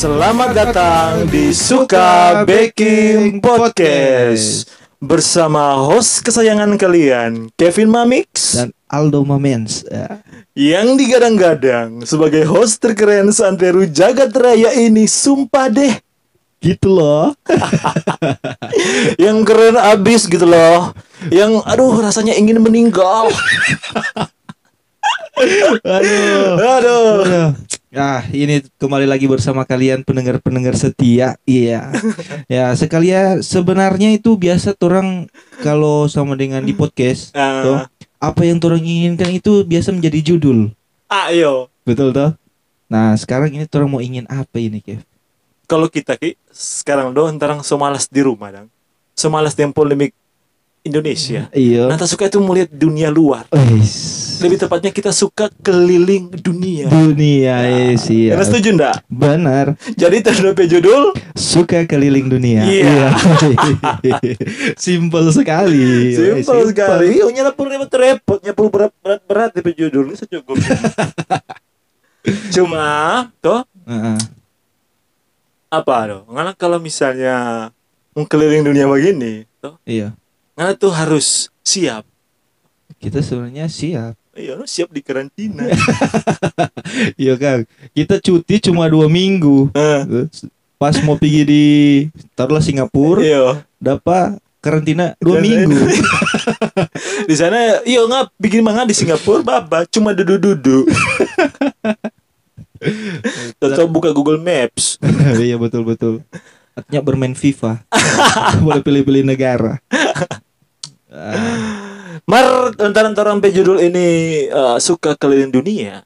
Selamat datang di Suka Baking Podcast. Bersama host kesayangan kalian Kevin Mamix. Dan Aldo Mamens ya. yang digadang-gadang sebagai host terkeren Santeru Jagat Raya ini sumpah deh. Gitu loh. Yang keren abis gitu loh. Yang aduh rasanya ingin meninggal aduh aduh Aduh. Ah, ini kembali lagi bersama kalian pendengar-pendengar setia. Iya. ya, sekalian sebenarnya itu biasa orang kalau sama dengan di podcast, Ah. toh, apa yang orang inginkan itu biasa menjadi judul. ayo Betul toh? Nah, sekarang ini orang mau ingin apa ini, Kev? kalau kita ki sekarang doang ntarang semalas di rumah dong semalas dengan polemik Indonesia Iya. Nah, tak suka itu melihat dunia luar. Wes. Lebih tepatnya kita suka keliling dunia. Dunia, yes, iya. Anda setuju enggak? Benar. Jadi terdapat judul Suka keliling dunia. Iya. Simpel sekali. Simpel sekali. Iya, nyala pun repot-repot, nyapul berat-berat di judul ini secukup. Cuma, toh Heeh. apa doh? Karena kalau misalnya mau keliling dunia begini, toh, Iya. Karena tuh harus siap. Kita sebenarnya siap. Iya, lu siap di karantina. Iya Kang. Kita cuti cuma dua minggu. Eh, Pas mau pergi di taruhlah Singapura, iya. dapat karantina dua Karantina. minggu. di sana iya nggak bikin manga di Singapura baba cuma duduk-duduk Atau buka Google Maps iya betul betul. Artinya bermain FIFA. Boleh pilih-pilih negara. Ah, Mar entar-entar sampai judul ini eh, suka keliling dunia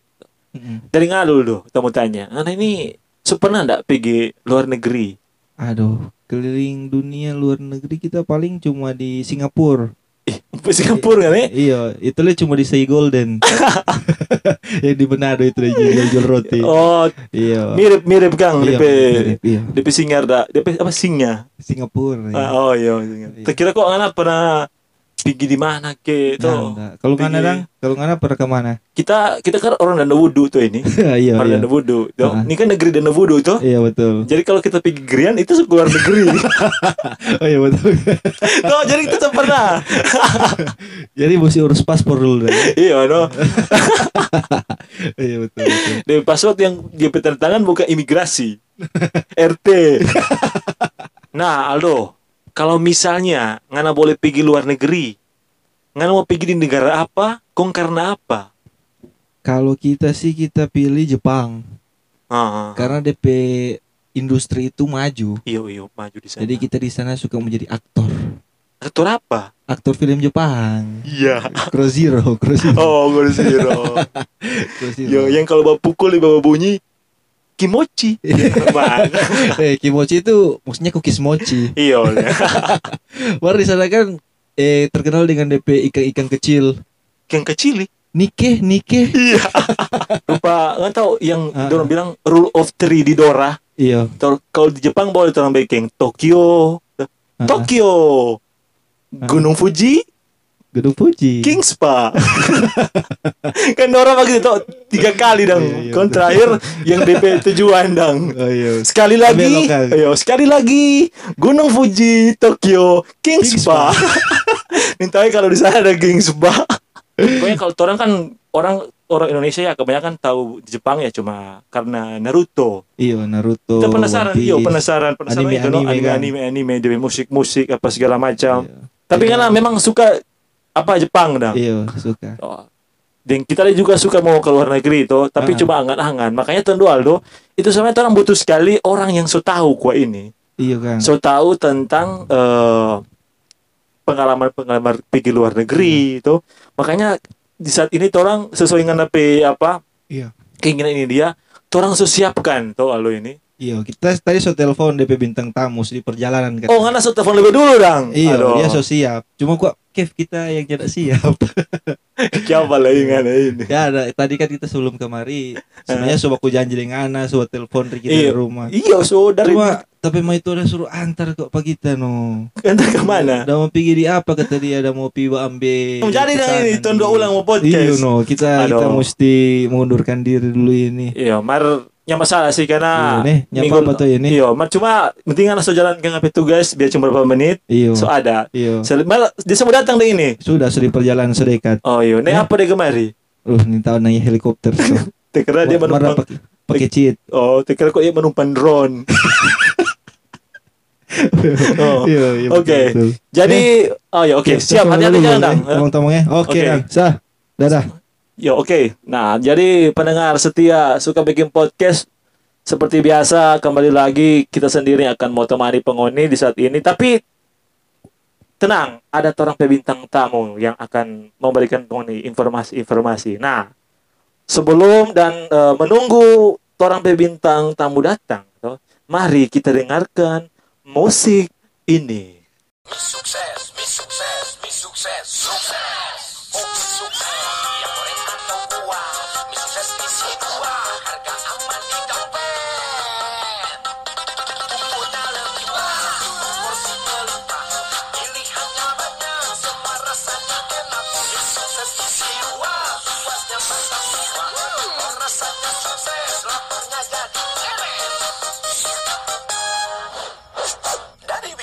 dari ngalul tuh kamu tanya anak ini pernah ndak pergi luar negeri Aduh, keliling dunia luar negeri kita paling cuma di Singapura. eh ke Singapura kan eh Iya, itu lah cuma di Say Golden. Yang di Manado itu jual, jual roti. oh Iya. mirip mirip kang Iya, DP mirip, iya. DP singar dak DP apa singa Singapura. Ah, Iya. oh iya singa Iya. terkira kok anak pernah pergi di mana ke Nah, tuh enggak. Kalau mana dang? Kalau mana pernah ke mana? kita kita kan orang dana wudhu tuh ini iya, orang iya. dana wudhu tuh Ah. ini kan negeri dana wudhu tuh Iya betul. Jadi kalau kita pergi Grian itu keluar negeri. Oh iya betul. Tuh, jadi kita pernah. Jadi mesti urus paspor dulu. Dang. iya, no. iya betul. betul. Dan password yang dia tanda tangan bukan imigrasi. RT. nah, Aldo, kalau misalnya ngana boleh pergi luar negeri, ngana mau pergi di negara apa? Kong karena apa? Kalau kita sih kita pilih Jepang Ah, karena DP industri itu maju. iyo iyo maju di sana. Jadi kita di sana suka menjadi aktor. aktor apa? Aktor film Jepang. Iya. Cross Zero, Cross Zero. Oh, gue Zero. Cross Zero. Yo, yang kalau bawa pukul, bawa bunyi kimochi. Bang. eh kimochi itu maksudnya cookies mochi. Iya. Baru di sana kan eh terkenal dengan DP ikan-ikan kecil. Yang kecil nih. Nike, Nike. Iya. Rupa nggak tahu yang Ah. orang bilang rule of three di Dora. Iya. Kalau di Jepang boleh orang baking Tokyo, Ah, Tokyo, Gunung Fuji, Gedung Fuji. King Spa. kan Dora begitu tuh tiga kali dong. Iya, iya, Kon terakhir yang DP tujuan dong. Oh iya. Sekali lagi, ayo sekali lagi Gunung Fuji, Tokyo, King, King Spa. Minta kalau di sana ada King Spa. Pokoknya kalau orang kan orang orang Indonesia ya kebanyakan tahu Jepang ya cuma karena Naruto. Iya Naruto. Kita penasaran, iya penasaran, penasaran Anime, itu no, anime, anime, kan. anime, anime, dari musik, musik apa segala macam. Iya. Tapi Iya. karena memang suka apa Jepang dah. Iya suka. Oh. Dan kita juga suka mau ke luar negeri itu, tapi Ah. cuma angan-angan. Makanya Tentu Aldo, itu sebenarnya orang butuh sekali orang yang so tahu kuah ini. Iya kan. So tahu tentang eh, pengalaman-pengalaman pergi luar negeri itu. Makanya di saat ini orang sesuai dengan apa apa Iya. keinginan ini dia, orang so siapkan tuh Aldo ini. Iya kita tadi so telepon DP bintang tamu di perjalanan kan. Oh, ngana so telepon lebih dulu dong. Iya Aduh. dia so siap. Cuma kok Kev kita yang tidak siap. Siapa lagi ngana ini? ya ada tadi kan kita sebelum kemari sebenarnya so aku janji dengan Ana so telepon Ricky Iya. dari rumah. Iya, so dari Cuma tapi mah itu udah suruh antar kok pak kita no. Entah ke mana. Udah mau pergi di apa kata dia ada mau pergi ambil. Jadi dong ini tondo ulang mau Iya podcast. no kita kita Aduh. mesti mengundurkan diri dulu ini. Iya, mar Yang masalah sih karena Iya, nih, nyapa apa tuh ini? Iya, ma- cuma mendingan langsung jalan ke ngapain tugas biar cuma berapa menit. Iyo. So ada. Iyo. Sel- malah dia semua datang deh ini. Sudah sudah perjalanan sedekat. Oh iya, nih Ya. apa deh kemari? Uh, ini tahu naik helikopter. So. Tekera dia menumpang. pakai cheat. Oh, tekera kok dia menumpang drone. Oh. Iya, iya, Oke. betul. Jadi, oh ya oke, siap. Hati-hati jalan, Dang. Eh, Tolong-tolongnya. Oke, Oke. Dang. Sah. Dadah. Ya oke. Nah, jadi pendengar setia suka bikin podcast seperti biasa kembali lagi kita sendiri akan mau temani penghuni di saat ini. Tapi tenang, ada orang pebintang tamu yang akan memberikan penghuni informasi-informasi. Nah, sebelum dan eh, menunggu orang pebintang tamu datang, mari kita dengarkan musik ini. Mi sukses, mi sukses, mi sukses, sukses.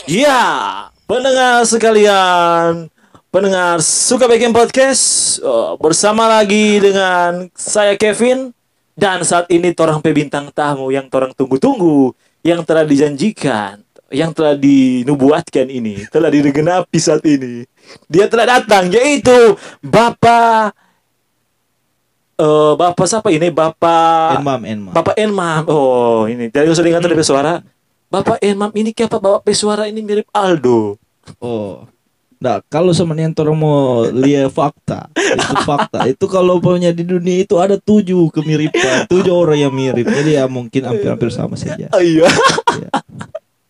Iya, pendengar sekalian, pendengar suka bikin podcast eh, bersama lagi dengan saya Kevin dan saat ini torang pebintang tamu yang torang tunggu-tunggu, yang telah dijanjikan, yang telah dinubuatkan ini, telah digenapi saat ini. Dia telah datang yaitu Bapak eh Bapak siapa ini? Bapak Enmam, enmam. Bapak Enmam. Oh, ini dari usah dengar suara. Bapak Enmam ini kenapa Bapak Pesuara ini mirip Aldo? Oh. Nah, kalau sama yang orang mau lihat fakta, itu fakta. Itu kalau punya di dunia itu ada tujuh kemiripan, tujuh orang yang mirip. Jadi ya mungkin hampir-hampir sama saja. Iya. Ya.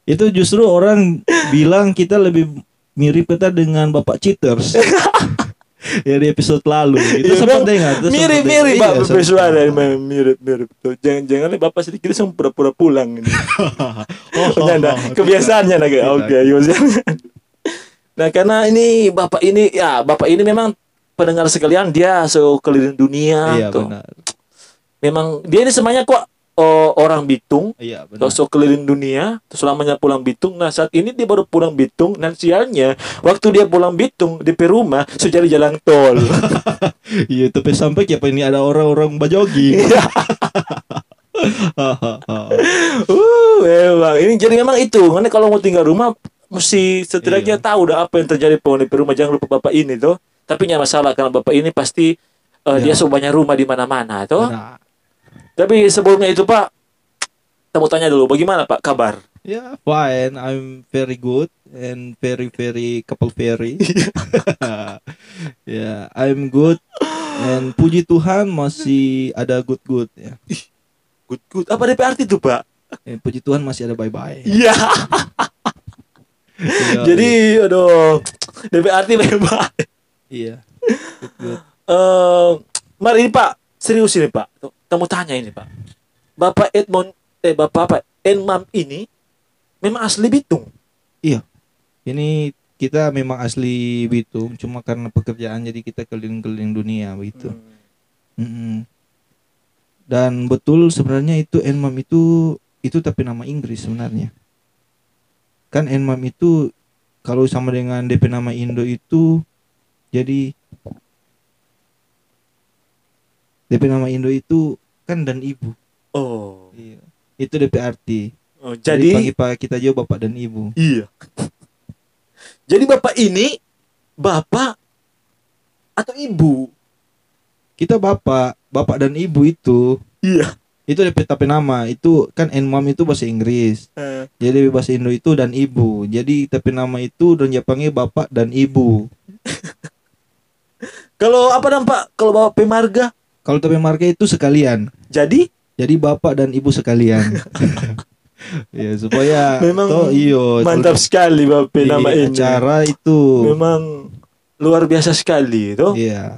Itu justru orang bilang kita lebih mirip kita dengan Bapak Cheaters. ya di episode lalu. Itu Iya, sempat dengar. itu Mirip-mirip dengar. Bapak Iya, sempat. Pesuara memang mirip-mirip tuh. Jangan-jangan nih Bapak sedikit langsung pura-pura pulang ini. Oh, Ternyata kebiasaannya lagi. Tidak. Oke, kebiasaan. Nah, karena ini Bapak ini ya, Bapak ini memang pendengar sekalian dia so keliling dunia Iya tuh. benar. Memang dia ini semuanya kok oh, orang Bitung Iya benar. Terus keliling dunia, terus selamanya pulang Bitung. Nah saat ini dia baru pulang Bitung. Dan sialnya, waktu dia pulang Bitung di rumah sudah di jalan tol. Iya pas sampai kayak apa ini ada orang-orang bajogi. Iya. uh, memang ini jadi memang itu. Karena kalau mau tinggal rumah mesti setidaknya Iya. tahu udah apa yang terjadi di rumah. Jangan lupa bapak ini tuh. Tapi nggak masalah karena bapak ini pasti eh, dia Iya. so banyak rumah di mana-mana tuh. Nah, Tapi sebelumnya itu Pak, kita mau tanya dulu bagaimana Pak kabar? ya fine, I'm very good and very very couple very. ya, I'm good and puji Tuhan masih ada good good ya. Good good. Apa DP arti tuh Pak? Eh, puji Tuhan masih ada bye bye. Iya. Jadi aduh DP arti memang. iya. Good, good. Eh, mari ini Pak, serius ini Pak. Mau tanya ini Pak. Bapak Edmond eh Bapak apa? Enmam ini memang asli Bitung. Ini kita memang asli Bitung, cuma karena pekerjaan jadi kita keliling-keliling dunia begitu. Hmm. Mm-mm. Dan betul sebenarnya itu Enmam itu itu tapi nama Inggris sebenarnya. Kan Enmam itu kalau sama dengan DP nama Indo itu jadi DP nama Indo itu kan dan ibu. Oh. Iya. Itu DP arti. oh, Jadi jadi pagi kita juga bapak dan ibu. iya. Jadi Bapak ini bapak atau ibu? Kita bapak, bapak dan ibu itu Iya. itu DP tapi nama itu kan Enmam itu bahasa Inggris. Eh, Jadi bahasa Indo itu dan ibu. Jadi tapi nama itu dan Jepangnya bapak dan ibu. kalau apa nampak? Kalau Bapak Pemarga Kalau tapi marga itu sekalian. jadi Jadi bapak dan ibu sekalian. ya supaya Memang toh, iyo mantap sekali Bapak nama ini. acara itu. Memang luar biasa sekali itu. Iya.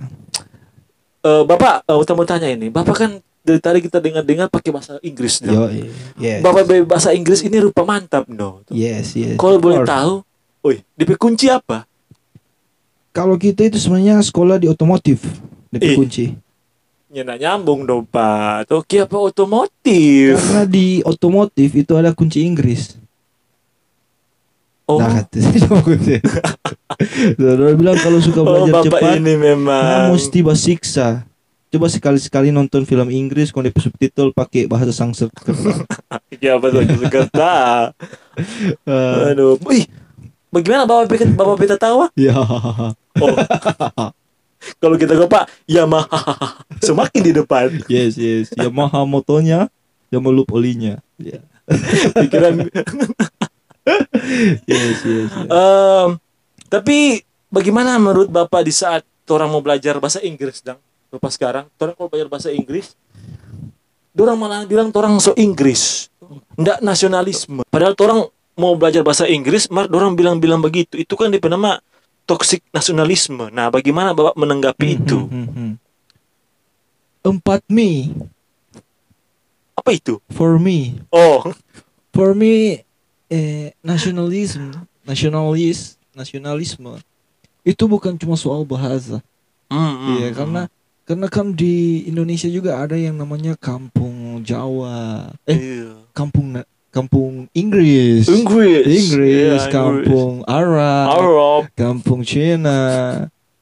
Eh, Bapak, eh, kita mau tanya ini. Bapak kan dari tadi kita dengar-dengar pakai bahasa Inggris. no? Yo, yes. Bapak bahasa Inggris ini rupa mantap, no. Yes, yes. Kalau boleh tahu, oi, DP kunci apa? Kalau kita itu sebenarnya sekolah di otomotif. DP Eh. kunci. Nggak nyambung dong pak. Tuh kia apa otomotif? Karena di otomotif itu ada kunci Inggris. Oh, Nah. Saudara bilang kalau suka oh belajar bapak cepat, ini memang. nah mesti basiksa. Coba sekali-sekali nonton film Inggris kalau subtitle pakai bahasa Sanskerta. Ya betul Jakarta. Eh, Aduh, Wih, bagaimana bapak bapak kita tahu? ah? ya. Oh. Kalau kita ke Pak Yamaha semakin di depan. Yes, yes. Yamaha motonya, Yamaha loop olinya. Ya. Pikiran. Yes, yes. yes. Em, tapi bagaimana menurut bapak di saat orang mau belajar bahasa Inggris dang? Bapak sekarang, orang mau belajar bahasa Inggris, orang malah bilang orang so Inggris, ndak nasionalisme. Padahal orang mau belajar bahasa Inggris, mar orang bilang-bilang begitu. Itu kan nama toxic nasionalisme. Nah, bagaimana bapak menanggapi itu? Hmm, hmm, hmm. Empat me Apa itu? for me. Oh, For me eh, nasionalisme, nasionalis, nasionalisme itu bukan cuma soal bahasa. Hmm, Iya, karena karena kan di Indonesia juga ada yang namanya kampung Jawa. Eh, Iya. kampung kampung Inggris. Inggris, Inggris, Iya, kampung Arab, Arab. kampung Cina,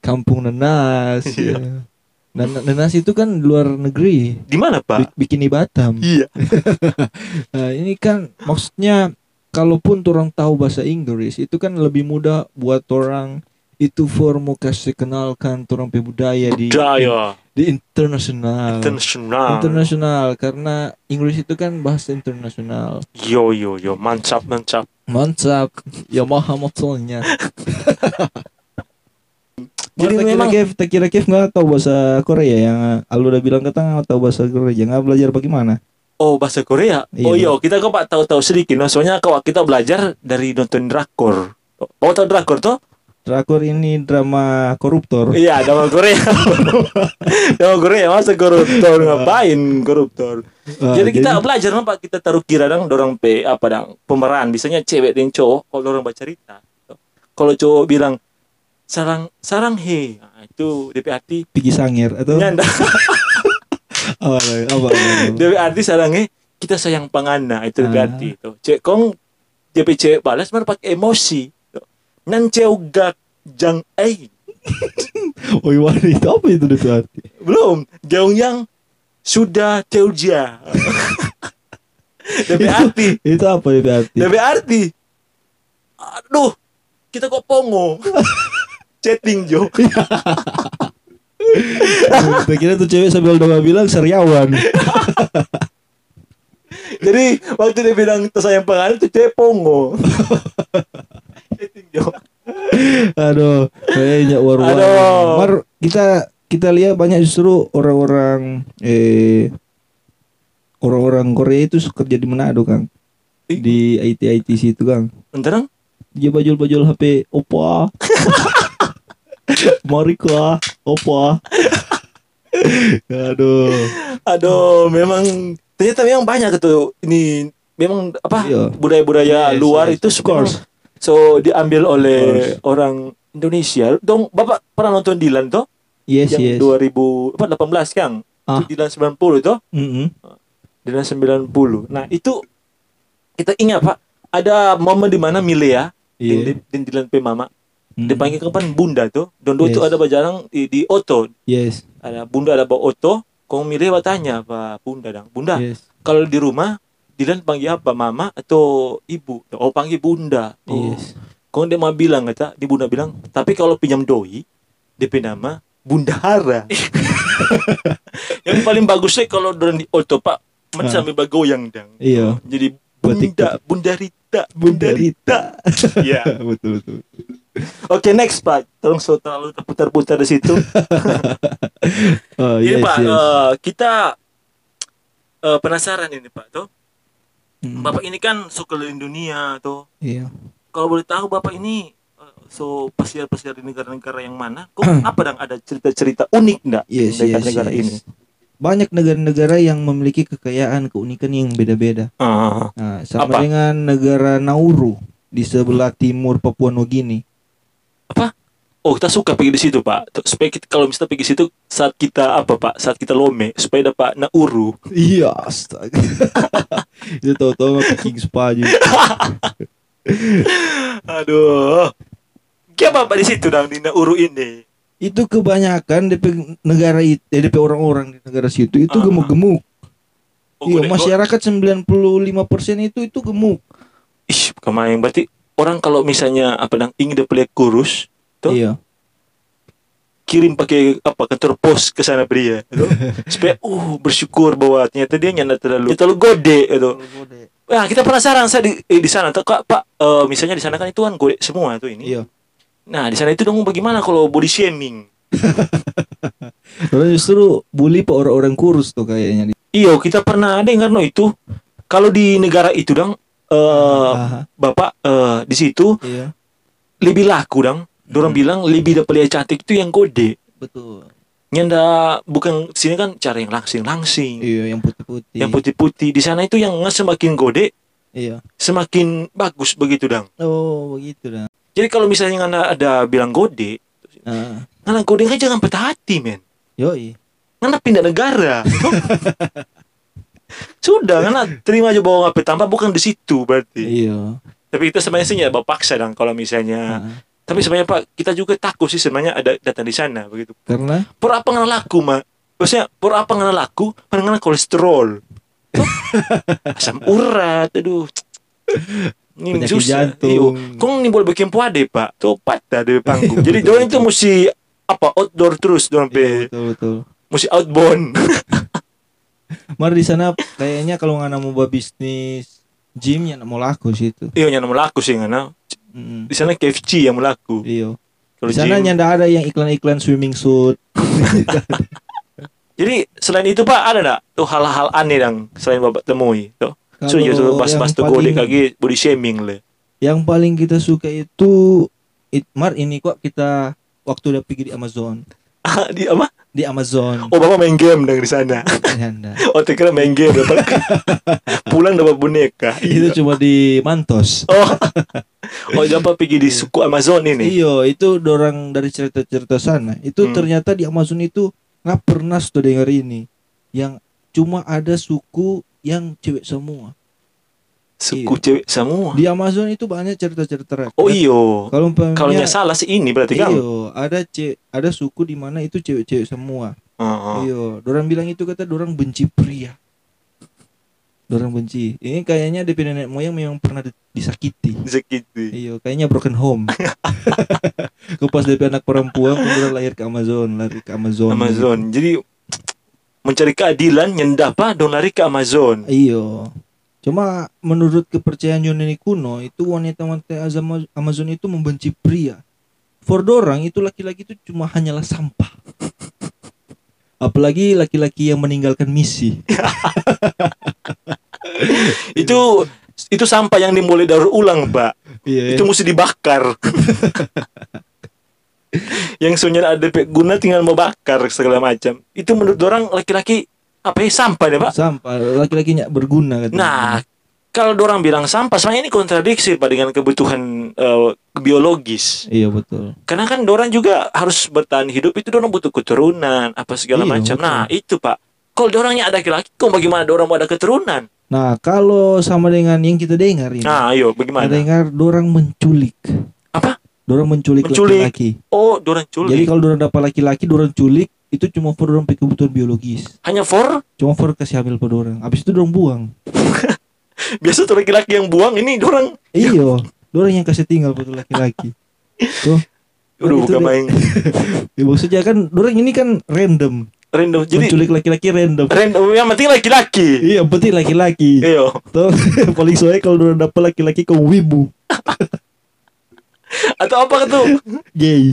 kampung Nenas. Iya. ya. Nah, Nenas itu kan luar negeri, Di mana pak? bi- bikin di Batam. Iya. Nah, ini kan maksudnya kalaupun orang tahu bahasa Inggris itu kan lebih mudah buat orang itu for mau kasih kenalkan orang budaya di Budaya di internasional. internasional. Internasional karena Inggris itu kan bahasa internasional. Yo yo yo, mantap mantap. Mantap. Yamaha motornya. Jadi Jadi memang- Kev, tak kira Kev nggak tahu bahasa Korea yang Alu udah bilang kata nggak tahu bahasa Korea, nggak belajar bagaimana? Oh bahasa Korea. Iya, oh iya, Bang. kita kok pak tahu-tahu sedikit. No? Soalnya kalau kita belajar dari nonton drakor. Oh tahu drakor toh? Drakor ini drama koruptor. Iya, nama Korea. nama Korea masa koruptor ngapain koruptor? Ah, jadi kita belajar no, pak kita taruh kira dong dorang pe apa dang pemeran. Biasanya cewek dan cowok kalau orang baca cerita. Kalau cowok bilang sarang sarang he, nah, itu DP arti Pigi Sangir atau nyanda. apa apa. DP arti sarang he kita sayang pangana itu DP Ah. arti itu. Cek kong DP cewek balas mana pakai emosi. Nan cewek gak jang eh Oh iya itu apa itu itu arti? belum gaung yang sudah teuja. DP arti Itu apa itu arti? DP arti. Aduh, kita kok pongo. Chatting Jo. Tak kira tuh cewek sambil doa bilang seriawan. Jadi waktu dia bilang tersayang pengaruh itu cewek pongo. Aduh, kayaknya war Aduh. Mar kita kita lihat banyak justru orang-orang eh orang-orang Korea itu kerja di Manado, Kang. Di IT IT situ, Kang. Bentar Dia bajul-bajul HP Oppo. Marika, Oppo. Aduh. Aduh, memang ternyata memang banyak tuh ini memang apa Iya. budaya-budaya Yes, luar yes, itu course. So diambil oleh orang Indonesia. Dong, Bapak pernah nonton Dilan toh? Yes, yang yes. 2000 apa 18 Kang? Ah. Itu Dilan 90 toh? Mm-mm. Dilan 90. Nah, itu kita ingat Pak, ada momen di mana Milea di, di, Dilan P Mama Mm. dipanggil kapan Bunda tuh. Dan dulu itu Yes. ada bajarang di, di Oto. Yes. Ada Bunda ada bawa Oto. Kong Milea bertanya Pak Bunda dong. Bunda, Yes. kalau di rumah Dilan panggil apa? Mama atau ibu? Oh, panggil Bunda. Oh. Yes. Kong dia mau bilang kata, di Bunda bilang, tapi kalau pinjam doi, DP nama Bundahara. yang paling bagusnya kalau dorang di Oto Pak, man Ah. sambil bagoyang dang. Iya. Jadi Bunda, Bunda Rita, Bunda Rita. Iya. betul betul. Oke next Pak, tolong so terlalu terputar-putar di situ. Oh, Jadi yes, Pak, yes. eh, kita eh, penasaran ini Pak, tuh. Mm. Bapak ini kan so keliling dunia tuh. Iya. Kalau boleh tahu Bapak ini eh, so pesiar-pesiar di negara-negara yang mana? Kok apa dong ada cerita-cerita unik enggak Yes, dari yes, negara yes. ini? Banyak negara-negara yang memiliki kekayaan keunikan yang beda-beda. Ah, Nah, sama Apa? dengan negara Nauru di sebelah timur Papua Nugini. Apa? Oh kita suka pergi di situ pak supaya kita kalau misalnya pergi situ saat kita apa pak saat kita lome supaya dapat nauru Iya, astaga. Itu tahu-tahu King Spa aja. aduh Gimana pak di situ dong di nauru ini Itu kebanyakan DP negara itu, eh, DP orang-orang di negara situ itu Ah. gemuk-gemuk. oh, iya, masyarakat 95% itu itu gemuk. ih kemarin berarti orang kalau misalnya apa dong ingin dia kurus Tuh. Iya. kirim pakai apa kantor pos ke sana dia gitu. supaya uh bersyukur bahwa ternyata dia nyanda terlalu terlalu gode gitu Nah, kita penasaran saya di eh, di sana tuh Kak, Pak eh, misalnya di sana kan itu kan gode semua tuh ini. Iya. Nah, di sana itu dong bagaimana kalau body shaming? Karena justru bully pak orang-orang kurus tuh kayaknya. Iyo, kita pernah dengar no itu. Kalau di negara itu dong eh Aha, Bapak eh di situ iya, lebih laku dong. Dorang Hmm. bilang lebih dapat lihat cantik itu yang gode. betul. Nyanda bukan sini kan cara yang langsing-langsing. Iya, yang putih-putih. Yang putih-putih di sana itu yang semakin gode Iya. semakin bagus begitu dong. Oh, begitu dah. Jadi kalau misalnya Anda ada bilang gode, Nah, Ngana gode kan jangan patah hati men. yoi. Ngana pindah negara. Sudah, ngana terima aja bahwa ngapain tanpa bukan di situ berarti. Iya. Tapi kita sebenarnya sih ya bawa paksa dong kalau misalnya. Nah, Tapi sebenarnya Pak, kita juga takut sih sebenarnya ada datang di sana begitu. karena Por apa ngana laku, Mak? Maksudnya, por apa ngana laku? Ngana kolesterol. Asam urat, aduh. Ini Penyakit susah. jantung. Iyo. Kong ini boleh bikin puade, Pak. Tuh patah dari panggung. Jadi dorang itu mesti apa outdoor terus dorang iya, pe betul betul. mesti outbound. Mari di sana kayaknya kalau nggak mau buat bisnis gym ya nggak mau laku sih itu. Iya yang melaku sih ngana. Mm, Di sana KFC yang melaku. Iya. Kalau Di sana nyanda ada yang iklan-iklan swimming suit. Jadi selain itu Pak ada enggak tuh hal-hal aneh yang selain Bapak temui tuh? So ya tuh gode kaki body shaming le. Yang paling kita suka itu it, Mar ini kok kita waktu udah pergi di Amazon. Di apa? Di Amazon. Oh Bapak main game di sana. Oh kira main game dapat pulang dapat boneka. itu cuma di Mantos. Oh. oh dapat pergi di suku Amazon ini. Iya, itu dorang dari cerita-cerita sana. Itu Hmm. ternyata di Amazon itu nggak pernah sudah dengar ini. Yang cuma ada suku yang cewek semua. Suku cewek semua. Di Amazon itu banyak cerita-cerita rakyat. Oh iyo. Kalau Kalau salah sih ini berarti kan. Iyo, ada ce ada suku di mana itu cewek-cewek semua. Oh, Iyo, dorang bilang itu kata dorang benci pria. Dorang benci. Ini kayaknya DP nenek moyang memang pernah di- disakiti. Sakiti. Iya, kayaknya broken home. Kau pas DP anak perempuan, kemudian lahir ke Amazon, lari ke Amazon. Amazon. Jadi mencari keadilan nyenda apa dong lari ke Amazon. Iya. Cuma menurut kepercayaan Yunani kuno, itu wanita-wanita Amazon itu membenci pria. For dorang itu laki-laki itu cuma hanyalah sampah. Apalagi laki-laki yang meninggalkan misi. Itu itu sampah yang dimulai daur ulang, Pak. Iya. Itu mesti dibakar. yang sebenarnya ada guna tinggal mau bakar segala macam. Itu menurut orang laki-laki apa ya sampah deh, Pak. sampah. Laki-laki nggak berguna katanya. Nah, kalau orang bilang sampah, sebenarnya ini kontradiksi Pak dengan kebutuhan eh, biologis. Iya betul. Karena kan orang juga harus bertahan hidup itu orang butuh keturunan apa segala Iya, macam. betul. Nah, itu Pak. Kalau orangnya ada laki-laki, kok bagaimana orang mau ada keturunan? Nah, kalau sama dengan yang kita dengar ini. Nah, ayo Kita bagaimana? dengar dorang menculik. Apa? Dorang menculik, Menculik. laki-laki. Oh, orang Jadi culik. kalau dorang dapat laki-laki, dorang culik itu cuma for punya kebutuhan biologis. Hanya for Cuma for kasih hamil pada dorang. Habis itu dorang buang. biasa tuh laki-laki yang buang ini orang Iyo, dorang yang kasih tinggal pada laki-laki. Tuh. udah deh. main Ya, maksudnya kan dorang ini kan random. random. Jadi Menculik laki-laki random. random yang penting laki-laki. Iya, penting laki-laki. Iyo. Tuh, paling soalnya kalau dorang dapat laki-laki kau wibu, Atau apa tuh? gay.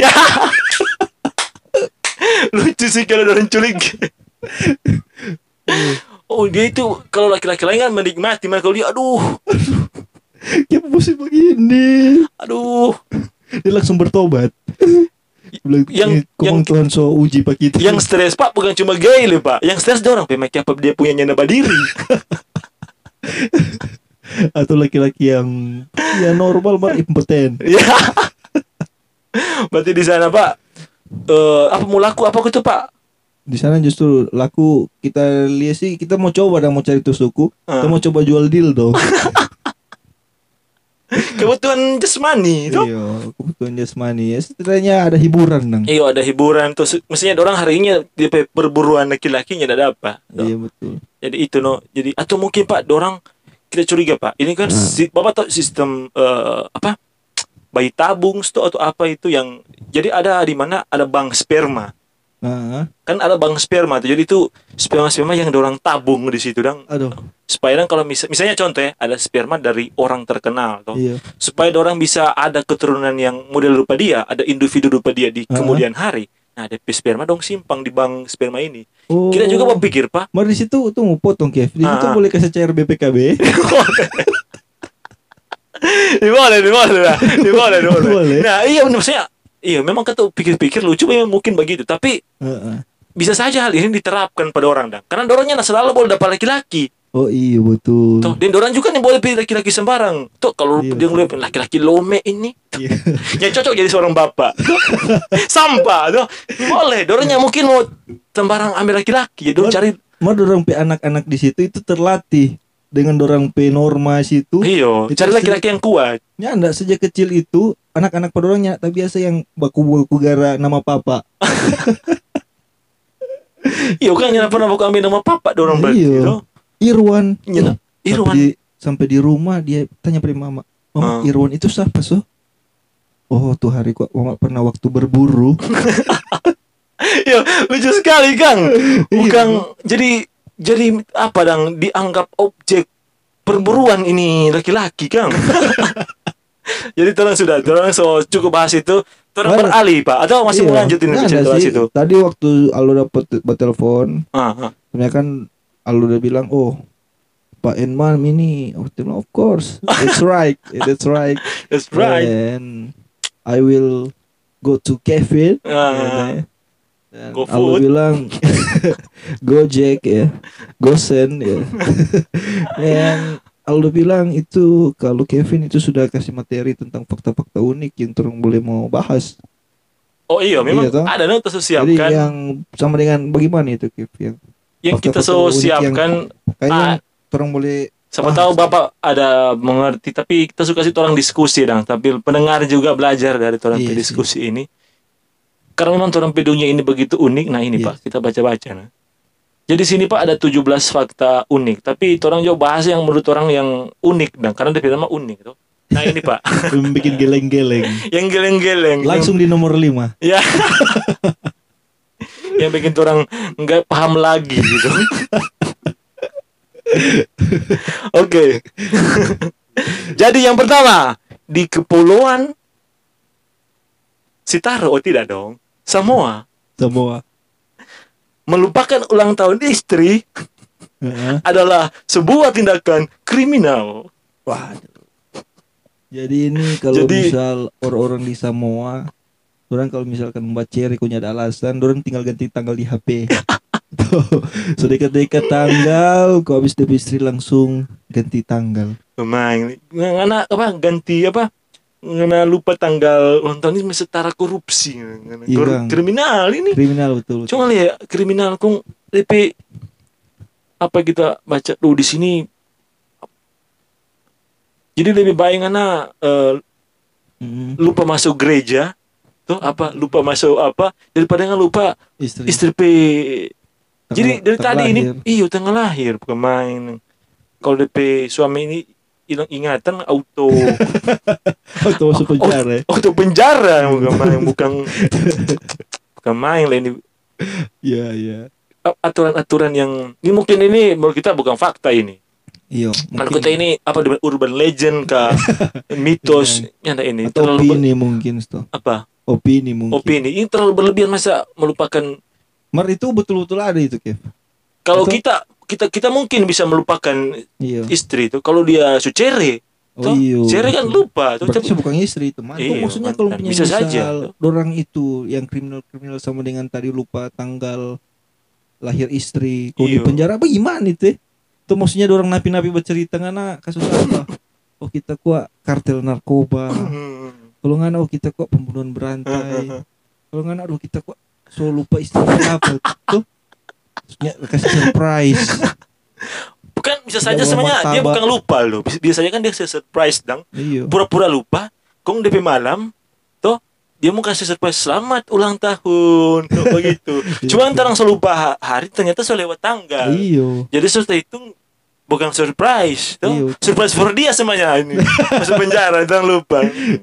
Lucu sih kalau orang culik. oh, dia itu kalau laki-laki lain kan menikmati, mana kalau dia aduh, Ya mesti begini. aduh. Dia langsung bertobat. Yang- "Eh, kau yang- Tuhan so uji pak kita. Yang stres Pak bukan cuma gay loh Pak. Yang stres dia orang pemakai apa dia punya nyanda diri. atau laki-laki yang ya normal mah impeten. Ya. Berarti di sana Pak eh apa mau laku apa gitu Pak? Di sana justru laku kita lihat sih kita mau coba dan mau cari tusukku. Kita Ah. mau coba jual dildo. Kebutuhan jasmani itu. Iya, kebutuhan jasmani. Ya setidaknya ada hiburan dong. Iya ada hiburan terus mestinya orang harinya di pe- perburuan laki-lakinya ada apa? Iya betul. Jadi itu no. Jadi atau mungkin Pak orang kita curiga Pak. Ini kan Hmm. si, Bapak tahu sistem eh, apa? Bayi tabung atau apa itu yang jadi ada di mana ada bank sperma. Nah, Kan ada bank sperma tuh. Jadi itu sperma-sperma yang orang tabung di situ dong. aduh. Supaya dong kalau misal, misalnya contoh ya, ada sperma dari orang terkenal toh. Iya. supaya orang bisa ada keturunan yang model rupa dia, ada individu rupa dia di Ah. kemudian hari. Nah, DP sperma dong simpang di bank sperma ini. Oh. Kita juga berpikir, Pak. Mari di situ tuh mau potong Kev. Di situ Ah. boleh kasih cair BPKB. Boleh, boleh boleh, boleh. Nah, iya maksudnya. Iya, memang kata pikir-pikir lucu memang mungkin begitu, tapi Heeh. bisa saja hal ini diterapkan pada orang dan karena dorongnya nah selalu boleh dapat laki-laki. Oh iya betul. Tuh, dan orang juga nih boleh pilih laki-laki sembarang. Tuh, kalau Iya, dia ngeliat laki-laki lome ini, Iya. yang cocok jadi seorang bapak. Sampah, tuh. Boleh, dorongnya mungkin mau sembarang ambil laki-laki, ya dorong cari Mau dorong anak-anak di situ itu terlatih dengan dorong pe norma situ. Iyo, Itu cari laki-laki yang kuat. Ya anda sejak kecil itu anak-anak pedorongnya tapi biasa yang baku-baku gara nama papa. Iya, kan jangan pernah aku ambil nama papa dorong berarti. Iya. Irwan. Iya, Irwan. Sampai di, sampai di rumah dia tanya pada mama. "Mama, Irwan itu siapa, so?" Oh, tuh hari kok mama pernah waktu berburu. Iya, lucu sekali, Kang. Iya. Bukan jadi jadi apa dang dianggap objek perburuan ini laki-laki, Kang. jadi tolong sudah, tolong so cukup bahas itu. Tolong beralih, Pak. Atau masih mau Iya. lanjutin Nggak bicara itu? Tadi waktu Aldo dapat telepon, Ah, ah. sebenarnya kan Aldo udah bilang, "Oh, Pak Enman ini." Bilang, "Of course. That's right. That's right." That's right. And I will go to Kevin. Ah. Dan Go Aldo food. bilang Gojek ya, Gosen ya. Dan Aldo bilang itu kalau Kevin itu sudah kasih materi tentang fakta-fakta unik yang turun boleh mau bahas. Oh iya, memang Iya, toh. ada nih terus Jadi siapkan yang sama dengan bagaimana itu Kev yang yang kita so unik yang- siapkan kayaknya Ah. boleh Siapa tahu Bapak ada mengerti tapi kita suka sih orang diskusi dong tapi pendengar juga belajar dari orang Iya sih. diskusi ini karena memang orang dunia ini begitu unik nah ini Iya. Pak kita baca-baca nah. jadi sini Pak ada 17 fakta unik tapi orang juga bahas yang menurut orang yang unik dan karena dia nama unik tuh nah ini Pak bikin geleng-geleng. yang geleng-geleng Langsung di nomor 5. yang, ya yang bikin orang nggak paham lagi gitu Oke. Jadi yang pertama di kepulauan Sitaro, oh tidak dong, Samoa Semua. melupakan ulang tahun istri Heeh. adalah sebuah tindakan kriminal. Wah. Jadi ini kalau Jadi- misal orang-orang di Samoa, orang kalau misalkan membaca punya ada alasan, orang tinggal ganti tanggal di HP. So dekat-dekat tanggal, kau habis istri langsung ganti tanggal. Memang, ngana apa ganti apa? Ngana lupa tanggal ulang tahun ini setara korupsi, Iya, kor- kriminal ini. Kriminal betul. Cuma lihat kriminal kung DP apa kita baca tuh di sini. Jadi lebih baik ngana eh, Mm, lupa masuk gereja tuh apa lupa masuk apa daripada nggak lupa istri. istri pe jadi dari tadi tanggal ini lahir. iyo tanggal lahir bukan main kalau DP suami ini hilang ingatan auto Waktu masuk penjara. ya. auto penjara bukan main bukan bukan main lah ini Iya, iya. aturan-aturan yang ini mungkin ini menurut kita bukan fakta ini Iya. mungkin- kita ini apa dengan urban legend kah mitos yang ada ini atau terlalu opini mungkin sto. apa Opini mungkin. opini ini terlalu berlebihan masa melupakan Mar itu betul-betul ada itu, Kev. Kalau Atau- kita kita kita mungkin bisa melupakan Iya. istri itu kalau dia sucere. Oh iya. Cere kan lupa. Tuh, Berarti tapi- bukan istri itu, man. Iya, maksudnya kalau punya Bisa misal saja. orang itu yang kriminal-kriminal sama dengan tadi lupa tanggal lahir istri, kalau di Iya. penjara bagaimana itu? Itu maksudnya orang napi-napi bercerita ngana kasus apa? Oh kita kuat kartel narkoba. Hmm. Kalau nggak oh kita kok pembunuhan berantai. Kalau nggak aduh kita kok so lupa istilah apa tuh. Terusnya kasih surprise. Bukan bisa saja sebenarnya dia bukan lupa loh. Biasanya kan dia surprise dang. Iya. Pura-pura lupa. Kong DP malam, toh dia mau kasih surprise selamat ulang tahun, tuh begitu. Cuma ntar langsung lupa ha- hari ternyata sudah lewat tanggal. Iya. Jadi sudah itu bukan surprise, tuh Iya. surprise for dia semuanya ini. Masuk penjara, jangan lupa.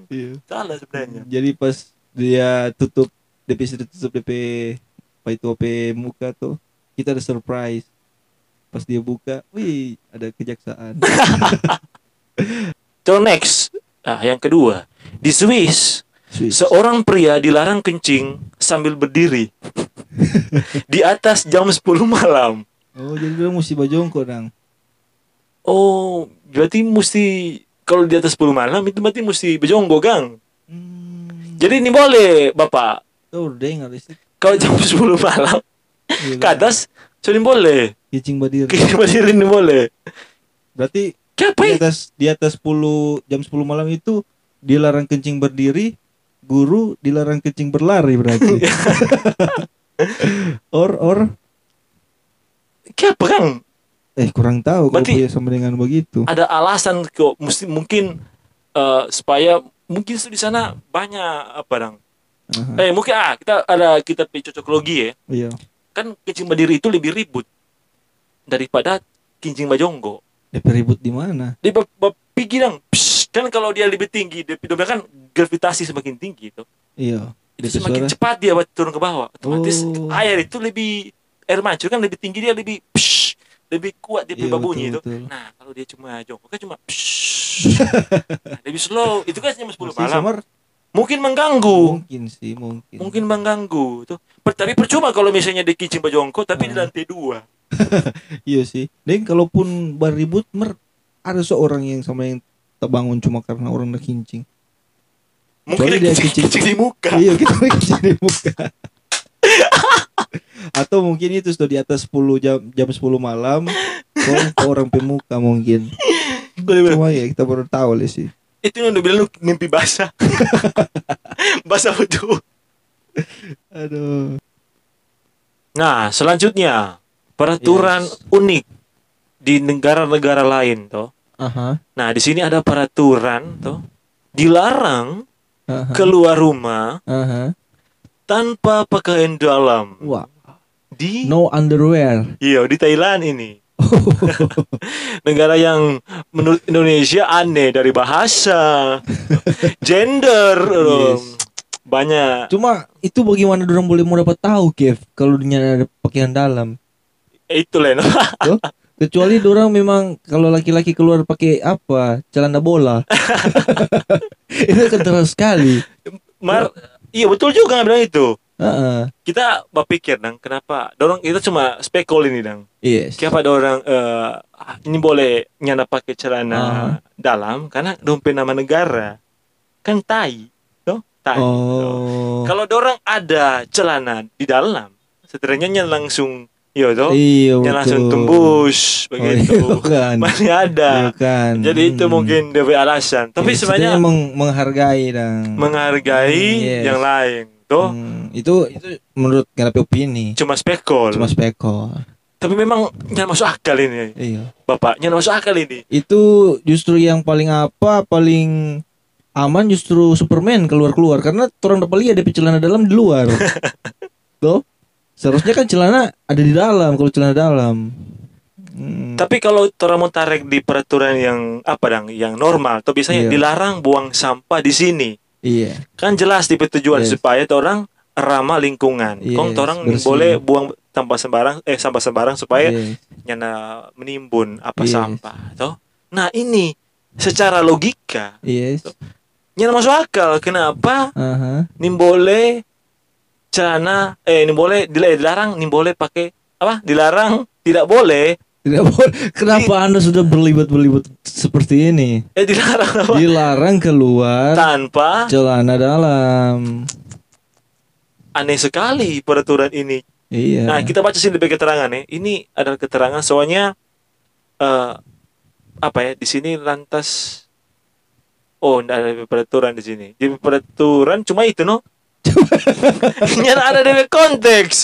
Iya. Salah sebenarnya. Jadi pas dia tutup DP tutup DP apa itu OP muka tuh kita ada surprise. Pas dia buka, wih ada kejaksaan. So next, ah yang kedua di Swiss Swiss. seorang pria dilarang kencing sambil berdiri di atas jam 10 malam. Oh jadi dia mesti bajongko dong. Oh, berarti mesti kalau di atas 10 malam itu berarti mesti bejonggo, Gang. Hmm. Jadi ini boleh, Bapak. Sih. Kalau jam 10 malam Iya, ke atas sudah boleh. Kicing badiri. Kita berdiri ini boleh. Berarti Kenapa di ya? atas di atas 10 jam 10 malam itu dilarang kencing berdiri, guru dilarang kencing berlari berarti. or or Kenapa, Kang? eh kurang tahu kalau Berarti- punya sama dengan begitu. Ada alasan kok mesti mungkin eh, supaya mungkin di sana banyak apa dong? Eh mungkin ah kita ada kita cocokologi ya. iya. Kan kencing berdiri itu lebih ribut daripada kencing bajonggo. DP ribut di mana? Dong, psh, kan kalau dia lebih tinggi, dia kan gravitasi semakin tinggi itu. Iya. Itu DP semakin suara. cepat dia turun ke bawah. Otomatis Oh. air itu lebih air mancur kan lebih tinggi dia lebih psh, lebih kuat dia Iya, babunyi itu. betul. Nah, kalau dia cuma jongkok kan cuma psh, nah, lebih slow. Itu kan 10 Masih malam. Mungkin mengganggu. Mungkin sih, mungkin. Mungkin mengganggu tuh. Per- tapi percuma kalau misalnya di kitchen bajongko tapi di Hmm. lantai dua. Iya sih. Dan kalaupun beribut mer ada seorang yang sama yang terbangun cuma karena orang nak kincing. Mungkin Soalnya dia kicing. kicing di muka. iya, kita kincing di muka. Atau mungkin itu sudah di atas 10 jam jam 10 malam orang pemuka mungkin. Cuma ya kita baru tahu sih. Itu yang udah bilang lu mimpi basah. basah betul. Aduh. Nah, selanjutnya peraturan Yes. unik di negara-negara lain toh. Aha. Nah, di sini ada peraturan toh dilarang Aha. keluar rumah Aha. tanpa pakaian dalam. Wah, Di no underwear. iya di Thailand ini. Negara yang menurut Indonesia aneh dari bahasa, gender, um, Yes. banyak. Cuma itu bagaimana orang boleh mau dapat tahu, Kev, kalau dia ada pakaian dalam? Itu Len. Kecuali orang memang kalau laki-laki keluar pakai apa? Celana bola. itu kental sekali. Mar, iya betul juga bilang itu. Heeh. Kita berpikir dong, kenapa? Dorong kita cuma spekul ini dong. Yes. Kenapa ada orang eh, ini boleh nyana pakai celana Ah. dalam karena dompet nama negara kan tai, toh tai. Oh. Kalau dorang ada celana di dalam, setidaknya nya langsung, yo toh, Iya, langsung tembus Oh, begitu. iya kan. Masih ada. Iya kan. Jadi itu Hmm. mungkin dari alasan. Tapi Ya, sebenarnya meng- menghargai dan menghargai Hmm, yes. yang lain, toh Hmm, itu itu menurut kenapa opini cuma spekul. cuma spekul. Tapi memang jangan masuk akal ini, Iya. bapak. Jangan masuk akal ini. Itu justru yang paling apa paling aman justru Superman keluar-keluar karena orang dapat lihat dia celana dalam di luar. Tuh. Seharusnya kan celana ada di dalam kalau celana dalam. Hmm. Tapi kalau orang mau tarik di peraturan yang apa dang, yang normal, atau biasanya Iya. dilarang buang sampah di sini. Iya. Kan jelas di tujuan Yes. supaya orang ramah lingkungan. Kong Yes, orang bersih. boleh buang sampah sembarang, eh sampah sembarang supaya Yes. nyana menimbun apa Yes. sampah, toh. Nah ini secara logika Yes. nyana masuk akal. Kenapa Aha. nim boleh celana eh nim boleh dila- dilarang nim boleh pakai apa dilarang Tidak boleh. Kenapa Anda sudah berlibat-berlibat seperti ini? eh dilarang apa Dilarang keluar tanpa celana dalam. aneh sekali peraturan ini Iya. nah kita baca sini di keterangan ya ini adalah keterangan soalnya eh apa ya di sini lantas Oh, enggak ada peraturan di sini. DP peraturan cuma itu no. Nyata ada DP konteks.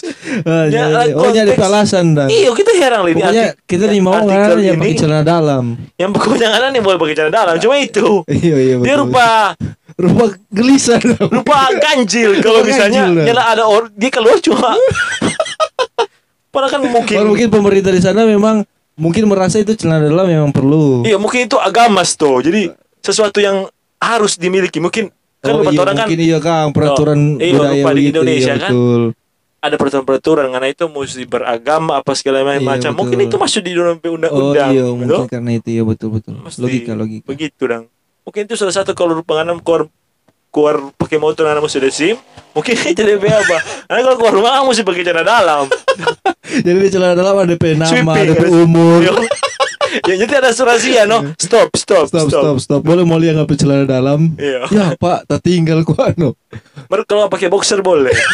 Ah, Ya, jadi- oh jadi konteks. alasan dan. Iya, kita heran ini. Pokoknya kita nih mau ngarang yang ini, pakai celana dalam. Yang pokoknya ada nih boleh pakai celana dalam. Cuma itu. Iya iya betul. Dia rupa rupa gelisah rupa ganjil kalau misalnya nyala ada orang dia keluar cuma Padahal kan mungkin, Kalau mungkin pemerintah di sana memang mungkin merasa itu celana dalam memang perlu. iya mungkin itu agama tuh. Jadi sesuatu yang harus dimiliki. Mungkin kan oh, iya, orang kan mungkin iya Kang, peraturan Oh, iya, budaya di begitu, Indonesia iya, kan. betul. ada peraturan-peraturan karena itu mesti beragama apa segala Iya, macam. betul. Mungkin itu masuk di dalam Oh undang-undang. iya, gitu. mungkin karena itu ya betul betul. Mesti Logika logika. Begitu dong. Mungkin itu salah satu kalau anak keluar keluar pakai motor anak mesti ada SIM, mungkin itu DP apa? Karena kalau keluar rumah mesti pakai celana dalam. Jadi di celana dalam ada DP nama, ada- umur. Ya jadi ada asuransi ya, no? Stop, stop, Stop, stop, stop. Boleh mau lihat nggak celana dalam? Iya. Ya Pak, tak tinggal ku anu. Baru kalau pakai boxer boleh.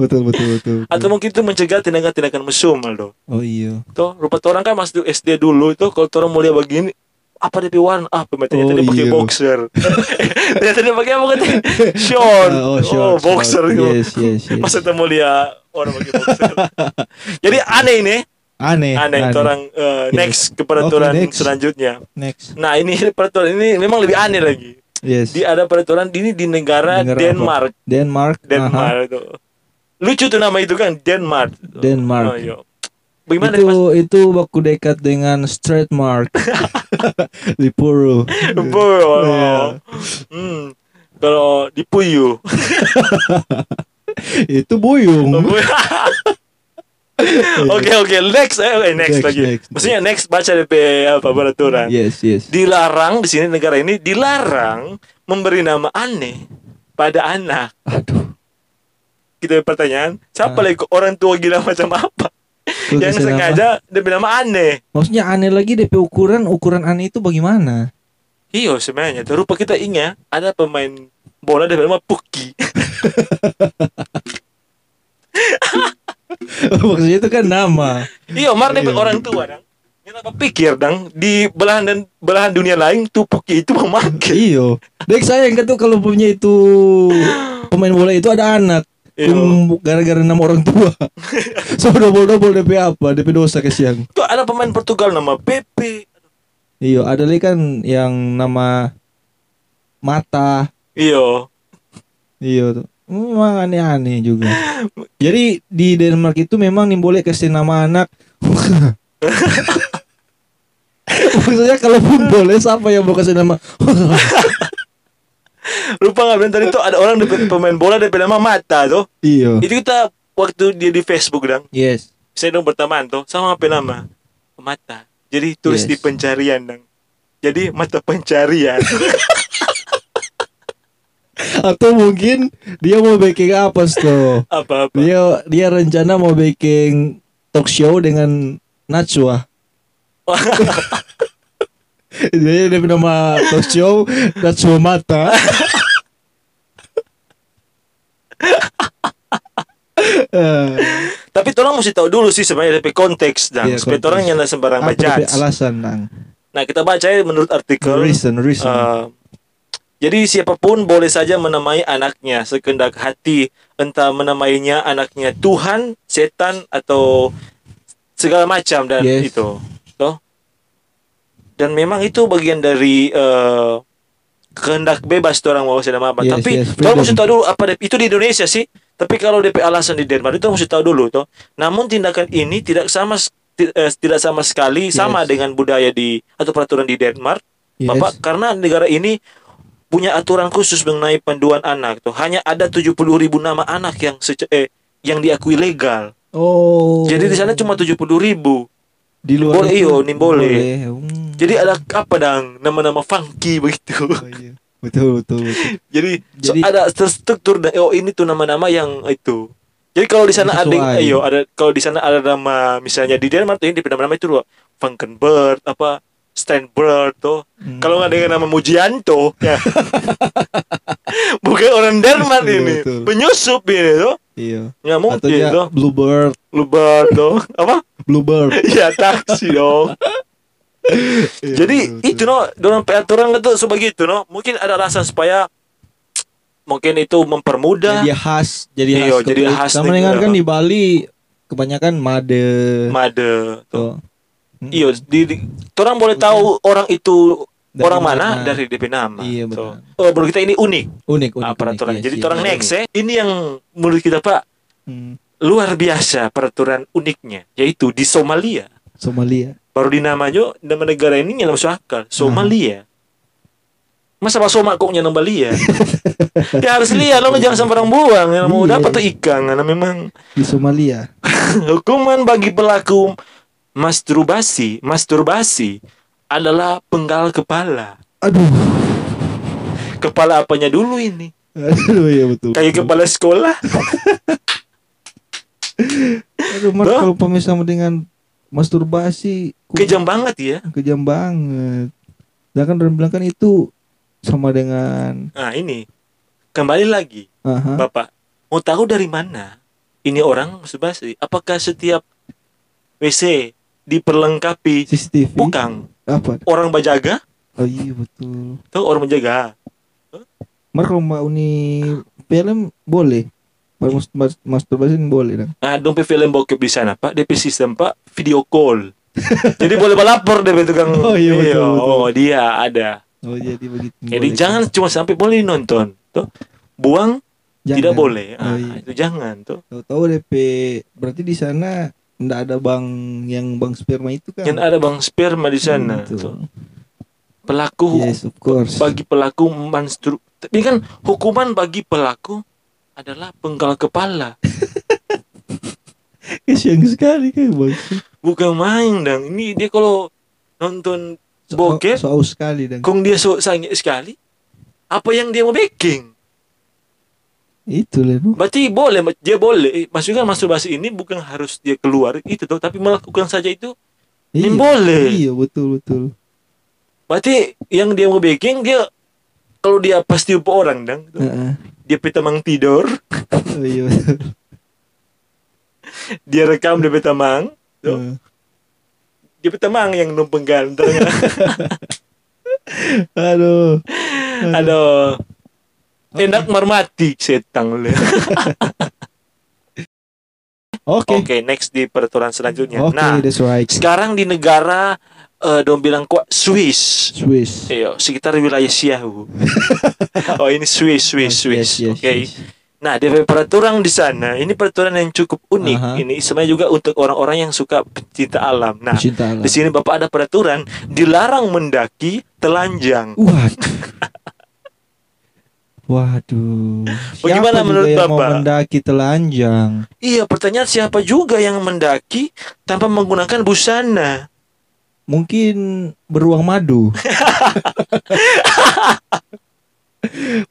Betul betul betul. betul. Atau mungkin itu mencegah tindakan-tindakan mesum, Aldo. Oh iya. Tuh, rupa orang kan masih SD dulu itu kalau orang mau lihat begini apa DP warna ah pematanya Oh, tadi pakai iya. boxer ternyata dia pakai apa katanya short Ah, oh, oh, boxer short. gitu. Yes, yes, yes. masa kita mau lihat orang pakai boxer jadi aneh ini Aneh. aneh, itu orang eh, Yes. next ke peraturan Oke, next. selanjutnya Next. nah ini peraturan ini memang lebih aneh lagi Yes. di ada peraturan ini di negara, Negara apa? Denmark Denmark. Denmark itu lucu tuh nama itu kan Denmark Denmark. oh, iya. bagaimana itu Mas? itu waktu dekat dengan straight mark di Puro. Bo, Iya. hmm. Kalau di Puyu. itu buyung. Oke oke next eh oke, next, Next, lagi. next, Maksudnya next baca DP apa peraturan. Yes yes. Dilarang di sini negara ini dilarang memberi nama aneh pada anak. Aduh. Kita pertanyaan, siapa Ah. lagi orang tua gila macam apa? Tuh, yang sengaja DP nama aneh. Maksudnya aneh lagi DP ukuran ukuran aneh itu bagaimana? Iya sebenarnya. Tuh, rupa kita ingat ada pemain bola DP nama Puki. Maksudnya itu kan nama. Iya, Mar DP orang tua dang. Kenapa pikir dang di belahan dan belahan dunia lain tuh Puki itu memakai. Iyo. Dek sayang kan tuh kalau punya itu pemain bola itu ada anak. Gara-gara nama orang tua. so double-double DP apa? DP dosa kesiang. Tuh ada pemain Portugal nama Pepe. Iyo, ada lagi kan yang nama mata. Iya. Iya tuh. Memang aneh-aneh juga. Jadi di Denmark itu memang nih boleh kasih nama anak. Maksudnya kalaupun boleh siapa yang mau kasih nama? Lupa nggak bilang tadi tuh ada orang DP pemain bola DP nama Mata tuh. iya. Itu kita waktu dia di Facebook dang. Yes. Saya dong berteman tuh sama apa nama? Mata. Jadi tulis Yes. di pencarian dang. Jadi mata pencarian. Atau mungkin dia mau bikin apa tuh? Apa-apa. Dia dia rencana mau bikin talk show dengan Najwa. Jadi dia nama talk show Najwa Mata. Tapi orang mesti tahu dulu sih sebenarnya DP konteks dang. Iya, Supaya orang yang sembarang apa baca. Alasan nang? Nah kita baca ya menurut artikel. Reason, reason. Uh, jadi siapa pun boleh saja menamai anaknya sekendak hati, entah menamainya anaknya Tuhan, setan atau segala macam dan Yes. itu, toh. Dan memang itu bagian dari uh, kehendak bebas orang mau nama apa. Yes, Tapi yes, kalau mesti tahu dulu apa itu di Indonesia sih. Tapi kalau DP alasan di Denmark itu mesti tahu dulu toh. Namun tindakan ini tidak sama eh, tidak sama sekali sama Yes. dengan budaya di atau peraturan di Denmark. Yes. Bapak, karena negara ini punya aturan khusus mengenai panduan anak tuh. Hanya ada 70 ribu nama anak yang sece- eh, yang diakui legal. Oh. Jadi di sana cuma 70 ribu. di luar boleh, iyo, ini boleh. Hmm. Jadi ada apa dang nama-nama funky begitu. Oh, iya. Betul betul betul. Jadi, so Jadi- ada terstruktur dan oh ini tuh nama-nama yang itu. Jadi kalau di sana ada Sesuai. ayo ada kalau di sana ada nama misalnya di Denmark tuh ini nama-nama itu loh Funkenbird apa Steinberg tuh. Hmm. Kalau nggak dengan nama Mujianto ya. Bukan orang Denmark Iya, ini. betul. Penyusup ini tuh. Iya. Ya Atau mungkin dia tuh. Bluebird, Lubar tuh. Apa? Bluebird. Ya taksi dong. Jadi itu no, dalam peraturan itu sebegitu no. Mungkin ada alasan supaya mungkin itu mempermudah jadi khas jadi khas Iya, jadi khas sama dengan kan di Bali kebanyakan made made. tuh Iya, di, di orang boleh tahu orang itu Dari orang mana, mana. dari DP nama. Iya, Tuh. benar. Oh, menurut kita ini unik, unik unik ah, peraturan. unik, Jadi yes, orang yes. next ya, ini yang menurut kita Pak Hmm, luar biasa peraturan uniknya, yaitu di Somalia. Somalia Baru di namanya nama negara ini yang masuk akal, Somalia. Masa Pak Somak kok nama Balia? ya harus lihat lo jangan sembarang buang. Yang mau Iya. dapat tuh ikan, karena memang di Somalia Hukuman bagi pelaku masturbasi, masturbasi adalah penggal kepala. aduh Kepala apanya dulu ini? aduh ya betul Kayak kepala sekolah. aduh Mar, Tuh. kalau pemirsa sama dengan masturbasi Kejam banget ya. kejam banget dan kan orang bilang kan itu sama dengan Nah ini kembali lagi, aha, Bapak mau tahu dari mana ini orang masturbasi? Apakah setiap WC diperlengkapi? CCTV Bukan apa orang bajaga? oh iya betul Tuh orang menjaga. Mar kalau Mbak Uni film boleh Mar mas- mas- masturbasi boleh dong Nah, dompet film bokep di sana, Pak. DP sistem, Pak, video call. Jadi boleh melapor DP tukang. Oh, iya, betul, betul. Oh, dia ada. oh jadi begitu Jadi boleh. jangan cuma sampai boleh nonton, tuh. Buang Jangan. tidak boleh. oh, Ah, iya. itu jangan, tuh. tahu-tahu DP berarti di sana ndak ada bank yang bank sperma itu kan Yang ada bang sperma di sana. Hmm, tuh. betul. Pelaku yes of course bagi pelaku menstru. Tapi kan hukuman bagi pelaku adalah penggal kepala. kasihan sekali kan bang Bukan main dong. Ini dia kalau nonton bokep, so, so sekali dan kong dia so sangat sekali. Apa yang dia mau baking? Itu lah no. Berarti boleh, dia boleh. Eh, Maksudnya kan masturbasi ini bukan harus dia keluar itu tuh, tapi melakukan saja itu ini boleh. iya betul betul Berarti yang dia mau baking dia kalau dia pasti orang dong. Heeh. Dia pitamang tidur, oh iya betul dia rekam dia pitamang, tuh. Heeh. dia pitamang yang numpang ganteng. aduh Aduh. Enak marmati setang oke Oke, next di peraturan selanjutnya. oke Nah, that's right sekarang di negara eh dong bilang kok Swiss. Swiss Iya, sekitar wilayah Siau. oh, ini Swiss, Swiss, Swiss. Yes, yes, Oke. yes. Nah, di peraturan di sana, ini peraturan yang cukup unik. Aha. Ini sebenarnya juga untuk orang-orang yang suka pencinta alam. Nah, Cinta alam. di sini Bapak ada peraturan dilarang mendaki telanjang. Waduh. Waduh. Bagaimana menurut yang mau Bapak? mendaki telanjang? Iya, pertanyaan siapa juga yang mendaki tanpa menggunakan busana? Mungkin beruang madu.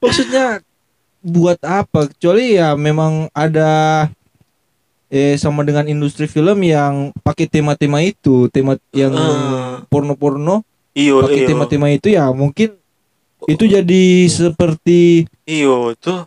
Maksudnya buat apa? Kecuali ya memang ada eh sama dengan industri film yang pakai tema-tema itu, tema yang porno-porno, Iyo, pakai iyo, tema-tema itu ya mungkin itu jadi seperti iyo tuh.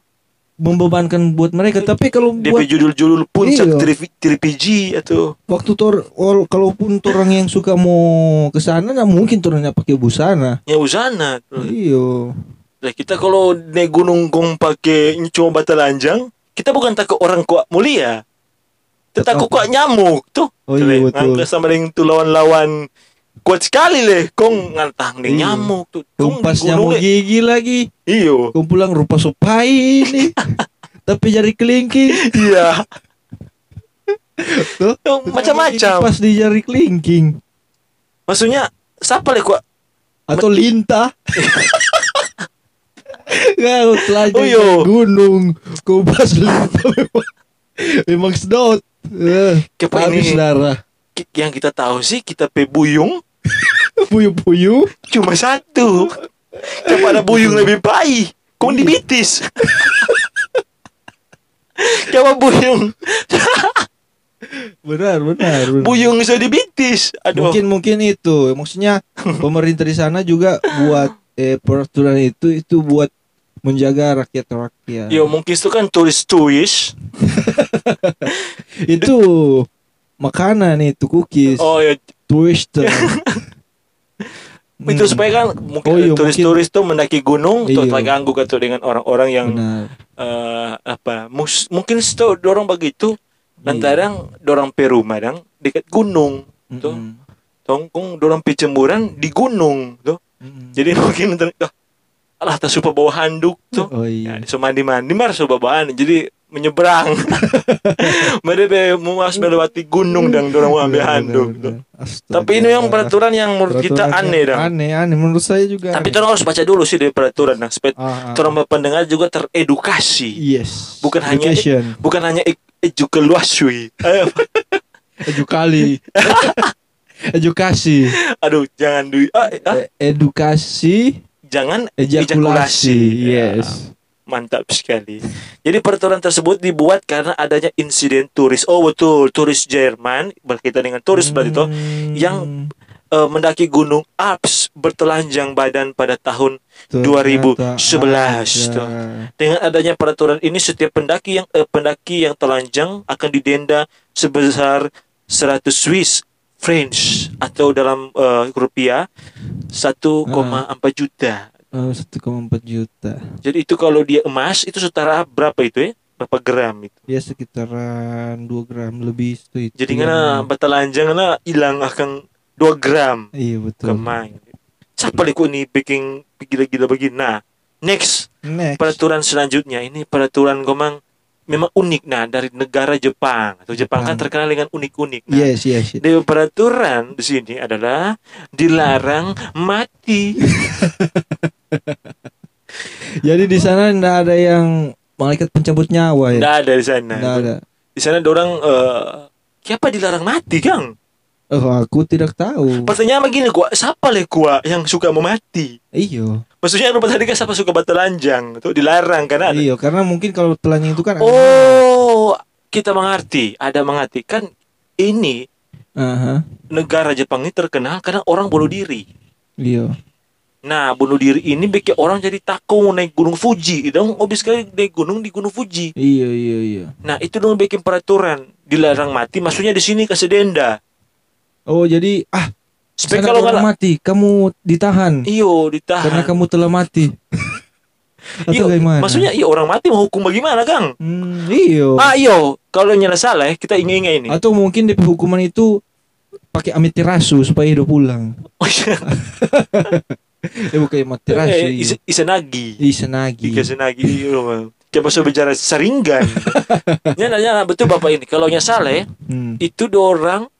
membebankan buat mereka. Tapi kalau DP buat judul-judul puncak Iya. TPG atau waktu tor ol- kalaupun orang yang suka mau ke sana nah mungkin orangnya pakai busana. ya busana. Iyo. Nah, kita kalau naik gunung kong pakai cuma bata lanjang, kita bukan takut orang kuat mulia. Kita takut kuat nyamuk tuh. Oh iya leh, betul. sama dengan tuh lawan-lawan kuat sekali leh. Kong ngantang deh Iya. nyamuk tuh. Kong gunung nyamuk gigi lagi. Iyo. Kau pulang rupa sopai ini. Tapi jari kelingking. Iya. Tuh. Tuh, Macam-macam. Pas di jari kelingking. Maksudnya siapa leh kuat? Atau lintah. Kau telanjang Oh, gunung. Kau pas lintah memang. Memang sedot. Eh, Kepa Habis ini darah. Yang kita tahu sih kita pe buyung Puyu-puyu. cuma satu. Kepada buyung lebih baik. Kong Iya. dibitis. Coba buyung, Benar, benar. benar. buyung bisa dibitis. Aduh. Mungkin mungkin itu. Maksudnya pemerintah di sana juga buat eh, peraturan itu itu buat menjaga rakyat-rakyat. Yo mungkin itu kan turis-turis. Itu makanan itu cookies. Oh ya, Twister. Itu Hmm. supaya kan mungkin Oh, iya, turis-turis tuh mendaki gunung tuh Iya. terganggu kan tuh dengan orang-orang yang benar eh, apa mus- mungkin tuh dorong begitu Iya. lantaran dorong Peru madang dekat gunung tuh Mm-mm. tongkong dorong picemburan di gunung tuh Mm-mm. jadi mungkin ah, alah tak suka bawa handuk tuh oh ya iya so mandi mandi mar so bawa handuk. jadi menyeberang. Mereka mau harus melewati gunung dan dorong mau ambil Benar, handuk benar. Astaga. tapi ini yang peraturan yang menurut kita aneh dah aneh aneh. Menurut saya juga tapi kita harus baca dulu sih dari peraturan nah supaya Ah, ah. orang pendengar juga teredukasi. Yes. Bukan hanya- Education. bukan hanya ejukeluasui Eh, edukali. Edukasi. Aduh jangan du ah, ah, E- edukasi jangan ejakulasi. Ya, yes mantap sekali. Jadi peraturan tersebut dibuat karena adanya insiden turis. Oh betul. Turis Jerman berkaitan dengan turis berarti itu Hmm, yang- eh, mendaki gunung Alps bertelanjang badan pada tahun ternyata 2011 tuh. dengan adanya peraturan ini setiap pendaki yang eh, pendaki yang telanjang akan didenda sebesar 100 Swiss French atau dalam eh, rupiah 1,4 juta Oh, 1,4 juta Jadi itu kalau dia emas itu setara berapa itu ya? Berapa gram itu? ya sekitaran 2 gram lebih itu Jadi Tiga ngana gram. batalanjang ngana hilang akan 2 gram iya betul kemain. Siapa liku nih bikin gila-gila begini? Nah, next next peraturan selanjutnya ini peraturan komang memang unik nah dari negara Jepang atau Jepang, kan terkenal dengan unik-unik. Nah, yes yes, yes. di peraturan di sini adalah dilarang mati. jadi di sana ndak ada yang malaikat pencabut nyawa ya Nggak ada di sana. ndak ada Di sana orang eh siapa dilarang mati, Kang? oh aku tidak tahu Pertanyaan begini, gua siapa le gua yang suka mau mati? iyo Maksudnya rumah tadi kan siapa suka batalanjang? Itu dilarang karena ada. iyo karena mungkin kalau telanjang itu kan ada- Oh, kita mengerti, ada mengerti kan ini Aha. negara Jepang ini terkenal karena orang bunuh diri. iyo Nah, bunuh diri ini bikin orang jadi takut mau naik gunung Fuji. Dong, obis sekali naik gunung di gunung Fuji. iya iya iya Nah, itu dong bikin peraturan dilarang mati. Maksudnya di sini kasih denda. oh jadi ah Supaya kalau nggak mati kamu ditahan iyo ditahan. karena kamu telah mati atau Iyo, bagaimana maksudnya iya orang mati mau hukum bagaimana, Kang? hmm, iyo Ah iyo, kalau nyala salah kita ingat-ingat ini. atau mungkin DP hukuman itu pakai amiterasu supaya hidup pulang Oh iya, eh bukan amiterasu eh, is- Isenagi. Isenagi Ika Senagi. Iya, Coba saya bicara saringan. nyala nyala betul bapak ini. Kalau nyala salah ya, hmm. itu orang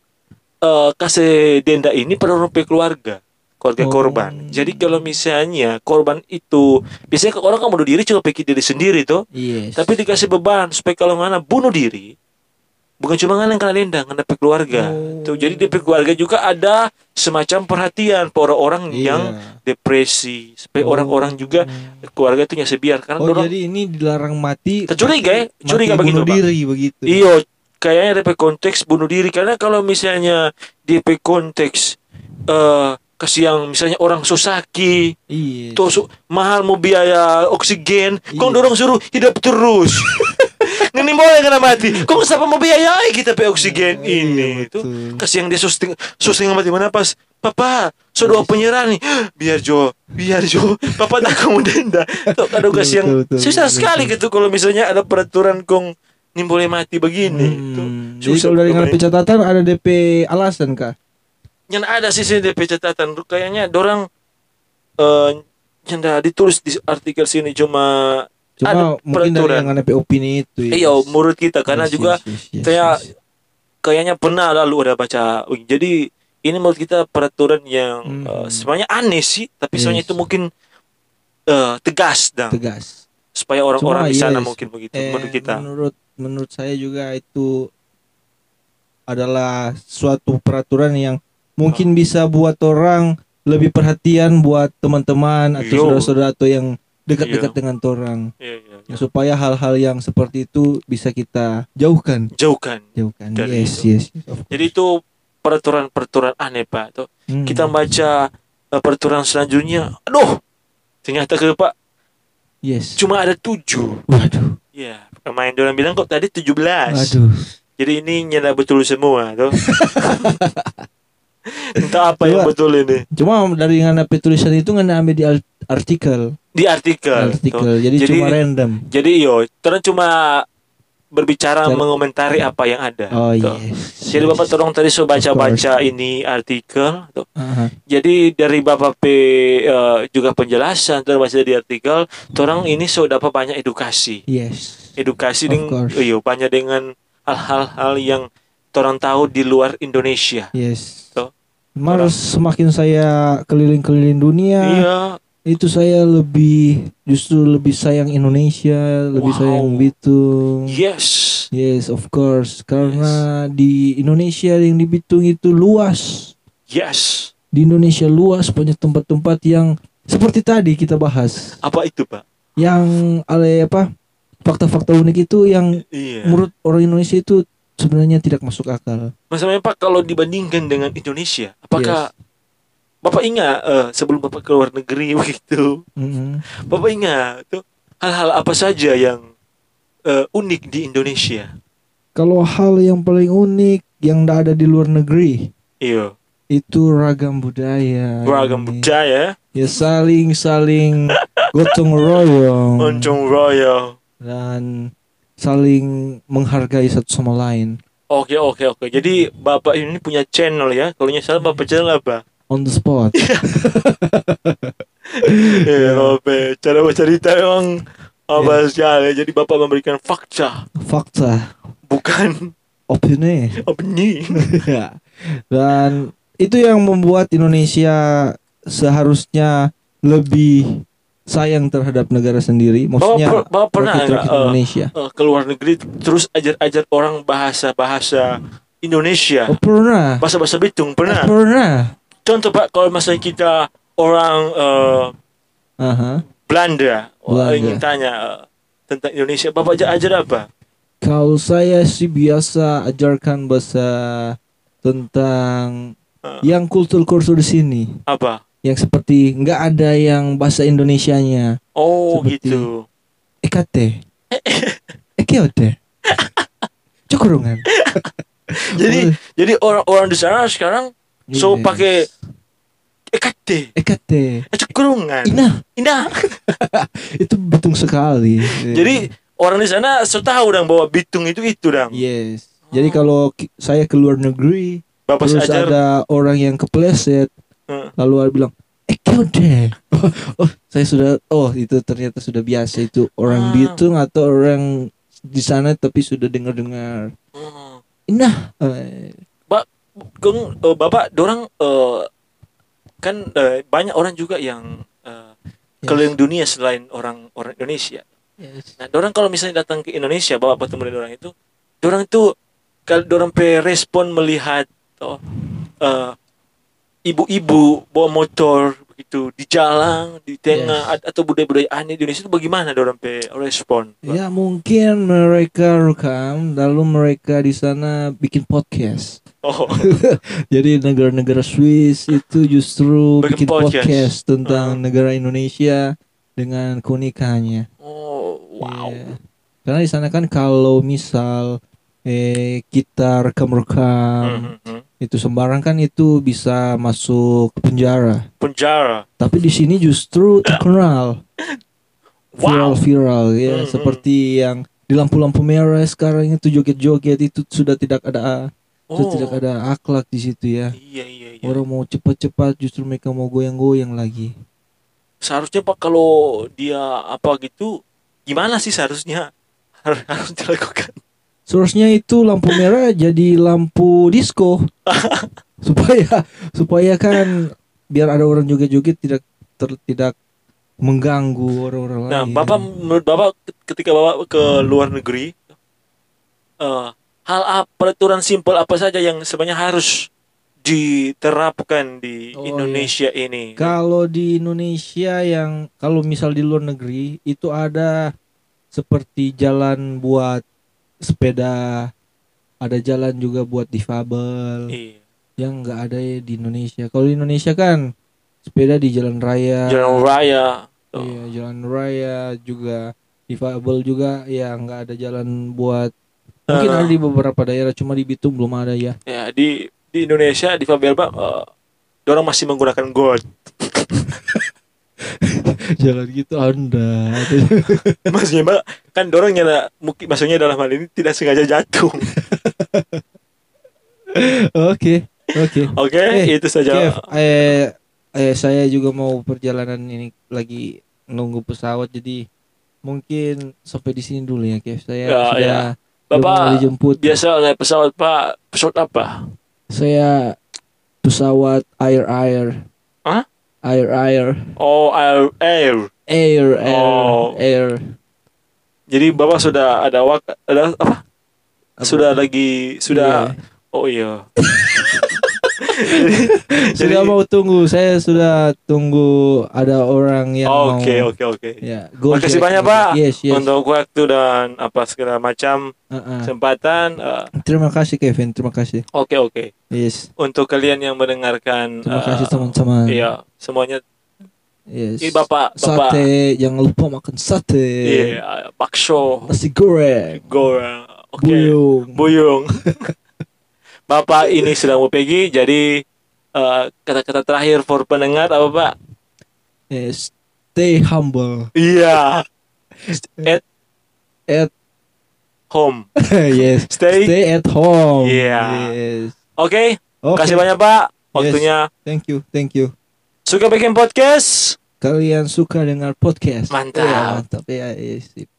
eh kasih denda ini pada orang keluarga keluarga Oh. korban. Jadi kalau misalnya korban itu biasanya orang kan bunuh diri cuma pikir diri sendiri tuh, yes tapi dikasih beban supaya kalau mana bunuh diri bukan cuma ngana yang kena denda, ngana pihak keluarga. Oh. Tuh, jadi di pihak keluarga juga ada semacam perhatian para orang Iya. yang depresi supaya Oh. orang-orang juga keluarga itu nyasa biar karena oh jadi ini dilarang mati ya? mati Curiga begitu, bunuh Pak? diri begitu Iyo, kayaknya DP konteks bunuh diri karena kalau misalnya DP konteks eh kasih yang misalnya orang sosaki iya tuh su- mahal mau biaya oksigen, Iya. dorong suruh hidup terus. Ini boleh kena mati. Kok siapa mau biayai kita pe oksigen Iya, ini betul. tuh kasih yang dia susting susting mati mana pas Papa, saudara penyerang nih. Biar Jo, biar Jo. Papa tak kamu denda. Tuh Betul, kasih yang susah sekali gitu kalau misalnya ada peraturan kong ini boleh mati begini. Tuh, Hmm. Jadi kalau dari pokoknya. ngarepe catatan ada DP alasan kah? yang ada sih sini DP catatan kayaknya dorang eh yang ditulis di artikel sini cuma Cuma Ada mungkin dari peraturan. yang ngarepe opini itu. ya. iya menurut kita karena Yes, juga yes, yes, yes, kayak yes. kayaknya pernah lalu ada baca jadi ini menurut kita peraturan yang Hmm. eh, sebenarnya aneh sih tapi soalnya Yes. itu mungkin eh, tegas dan tegas. supaya orang-orang di sana yes. mungkin begitu Eh, menurut kita Menurut menurut saya juga itu adalah suatu peraturan yang mungkin bisa buat orang lebih perhatian buat teman-teman atau saudara-saudara atau yang dekat-dekat Iya. dengan orang Iya, iya, iya. supaya hal-hal yang seperti itu bisa kita jauhkan jauhkan jauhkan Dari yes itu. yes, jadi itu peraturan-peraturan aneh pak tuh. Hmm. kita baca eh, peraturan selanjutnya aduh ternyata ke pak yes cuma ada tujuh waduh ya pemain orang bilang kok tadi 17 waduh jadi ini nyala betul semua tuh Entah apa yang Coba. betul ini. Cuma dari ngana tulisan itu ngana ambil di artikel, Di artikel. artikel. Tuh. Jadi, Jadi- cuma random. Jadi yo, terus cuma berbicara Cara- mengomentari apa yang ada. Oh Tuh. yes. Jadi Bapak tolong tadi so baca-baca ini artikel. Tuh. Aha. Jadi dari Bapak P eh, juga penjelasan terus baca di artikel, orang ini so dapat banyak edukasi. Yes. Edukasi dengan iyo banyak dengan hal-hal yang orang tahu di luar Indonesia. Yes. Tuh. Mar semakin saya keliling-keliling dunia, Iya. Itu saya lebih justru lebih sayang Indonesia, lebih Wow. sayang Bitung. Yes. Yes, of course. Karena di Indonesia yang di Bitung itu luas. Yes. Di Indonesia luas banyak tempat-tempat yang seperti tadi kita bahas, Apa itu, Pak? yang ale apa fakta-fakta unik itu yang Iya. menurut orang Indonesia itu sebenarnya tidak masuk akal. Masalahnya Pak kalau dibandingkan dengan Indonesia, apakah Bapak ingat eh, sebelum Bapak ke luar negeri begitu, Mm-mm. Bapak ingat tuh hal-hal apa saja yang eh, unik di Indonesia? Kalau hal yang paling unik yang tidak ada di luar negeri Iya, itu ragam budaya. beragam Ini. budaya, Ya saling saling gotong royong oncong royal. dan saling menghargai satu sama lain. Oke oke oke. Jadi Bapak ini punya channel ya. Kalau nggak salah Bapak channel apa? On the spot. Iya, Bapak. Cara bercerita memang apa sekali. Jadi Bapak memberikan fakta, Fakta, bukan opini. opini. dan itu yang membuat Indonesia seharusnya lebih sayang terhadap negara sendiri. Maksudnya Bapak, Bapak pernah rakyat-rakyat nggak, eh, Indonesia. eh, ke luar negeri terus ajar-ajar orang bahasa-bahasa Indonesia, Oh, pernah. bahasa-bahasa Bitung Eh, pernah. Pernah. Contoh Pak, kalau misalnya kita orang eh, Aha. Belanda, Belanda. ingin tanya eh, tentang Indonesia, Bapak ajar, ajar apa? Kalau saya sih biasa ajarkan bahasa tentang Eh. yang kultur-kultur di sini. Apa? Yang seperti nggak ada yang bahasa Indonesianya. Oh Seperti- gitu. Ekate. Ekeote. Cukurungan. Jadi jadi orang-orang di sana sekarang so Yes. pakai ekate, Ekate. cekurungan. Ina, Indah. itu betul sekali. Jadi orang di sana so tahu dong bahwa Bitung itu itu dong. yes. Jadi kalau saya ke luar negeri, Bapak terus ajar. ada orang yang kepleset, Eh. lalu ada bilang, Ekeote. Oh, oh, saya sudah, oh itu ternyata sudah biasa itu orang Ah. Bitung atau orang di sana tapi sudah dengar-dengar. Hmm. Nah, eh, Keng, eh, Bapak, dorang eh, kan eh, banyak orang juga yang eh, Yes. keliling dunia selain orang orang Indonesia. yes. Nah, dorang kalau misalnya datang ke Indonesia, Bapak bertemu dengan orang itu, dorang itu kalau dorang pe respon melihat oh, eh, ibu-ibu bawa motor begitu di jalan di tengah at- atau budaya-budaya aneh di Indonesia itu bagaimana dorang pe respon? Pak? Ya mungkin mereka rekam lalu mereka di sana bikin podcast. Oh, Jadi negara-negara Swiss itu justru Bikin bikin podcast. podcast, tentang Uh. negara Indonesia dengan keunikannya. oh, wow. Iya. Karena di sana kan kalau misal eh kita rekam-rekam Mhm, mhm. Itu sembarang kan itu bisa masuk penjara. Penjara. Tapi di sini justru terkenal Wow. viral-viral ya Mhm. seperti yang di lampu-lampu merah sekarang itu joget-joget itu sudah tidak ada sudah Oh. tidak ada akhlak di situ ya. Iya, iya, iya. Orang mau cepat-cepat justru mereka mau goyang-goyang lagi. seharusnya Pak kalau dia apa gitu gimana sih seharusnya harus harus dilakukan Seharusnya itu lampu merah jadi lampu disco. Supaya supaya kan biar ada orang joget-joget tidak ter- tidak mengganggu orang-orang nah lain. bapak menurut bapak ketika bapak ke luar negeri eh, hal apa peraturan simpel apa saja yang sebenarnya harus diterapkan di Oh, Indonesia ini? Kalau di Indonesia yang kalau misal di luar negeri itu ada seperti jalan buat sepeda, ada jalan juga buat difabel iya. yang nggak ada ya di Indonesia. Kalau di Indonesia kan sepeda di jalan raya, jalan raya tuh. iya jalan raya juga difabel juga ya nggak ada jalan buat mungkin Eh. ada di beberapa daerah cuma di Bitung belum ada ya. ya di di Indonesia di Fabel Pak eh, Dorang masih menggunakan gold. Jangan gitu Anda. Maksudnya Mbak, kan dorang nyana mungkin maksudnya dalam hal ini tidak sengaja jatuh. Oke, oke. Oke, Eh, itu saja. Kev, eh, eh, saya juga mau perjalanan ini lagi nunggu pesawat jadi mungkin sampai di sini dulu ya Kev. Saya Ya, sudah ya. Bapak dijemput. biasa naik pesawat Pak. Pesawat apa? Saya pesawat air air. Hah? Air air. Oh, air, air. Air air Oh. air. Jadi Bapak sudah ada wak ada apa? Apa? Sudah lagi sudah Iya. Oh iya. Sudah mau tunggu. Saya sudah tunggu ada orang yang mau. Oke, oke, oke. Ya, go Makasih banyak, Pak, Yes, yes. Untuk waktu dan apa segala macam Uh-uh. kesempatan. eh, Terima kasih Kevin, terima kasih. Oke, oke. Yes. Untuk kalian yang mendengarkan Terima eh, kasih teman-teman. Iya, semuanya Yes. Ini Bapak, Bapak. Sate, jangan lupa makan sate. iya, bakso, Nasi goreng. goreng. Oke. Buyung. Buyung. Bapak ini sudah mau pergi, jadi eh, kata-kata terakhir for pendengar apa Pak? Yes. Stay humble. Iya. At At home. yes. Stay. Stay at home. Iya. Yes. Oke, Oke. kasih banyak Pak. Waktunya Thank you, thank you. suka bikin podcast. Kalian suka dengar podcast? Mantap. Iya, mantap ya. Yes. sip.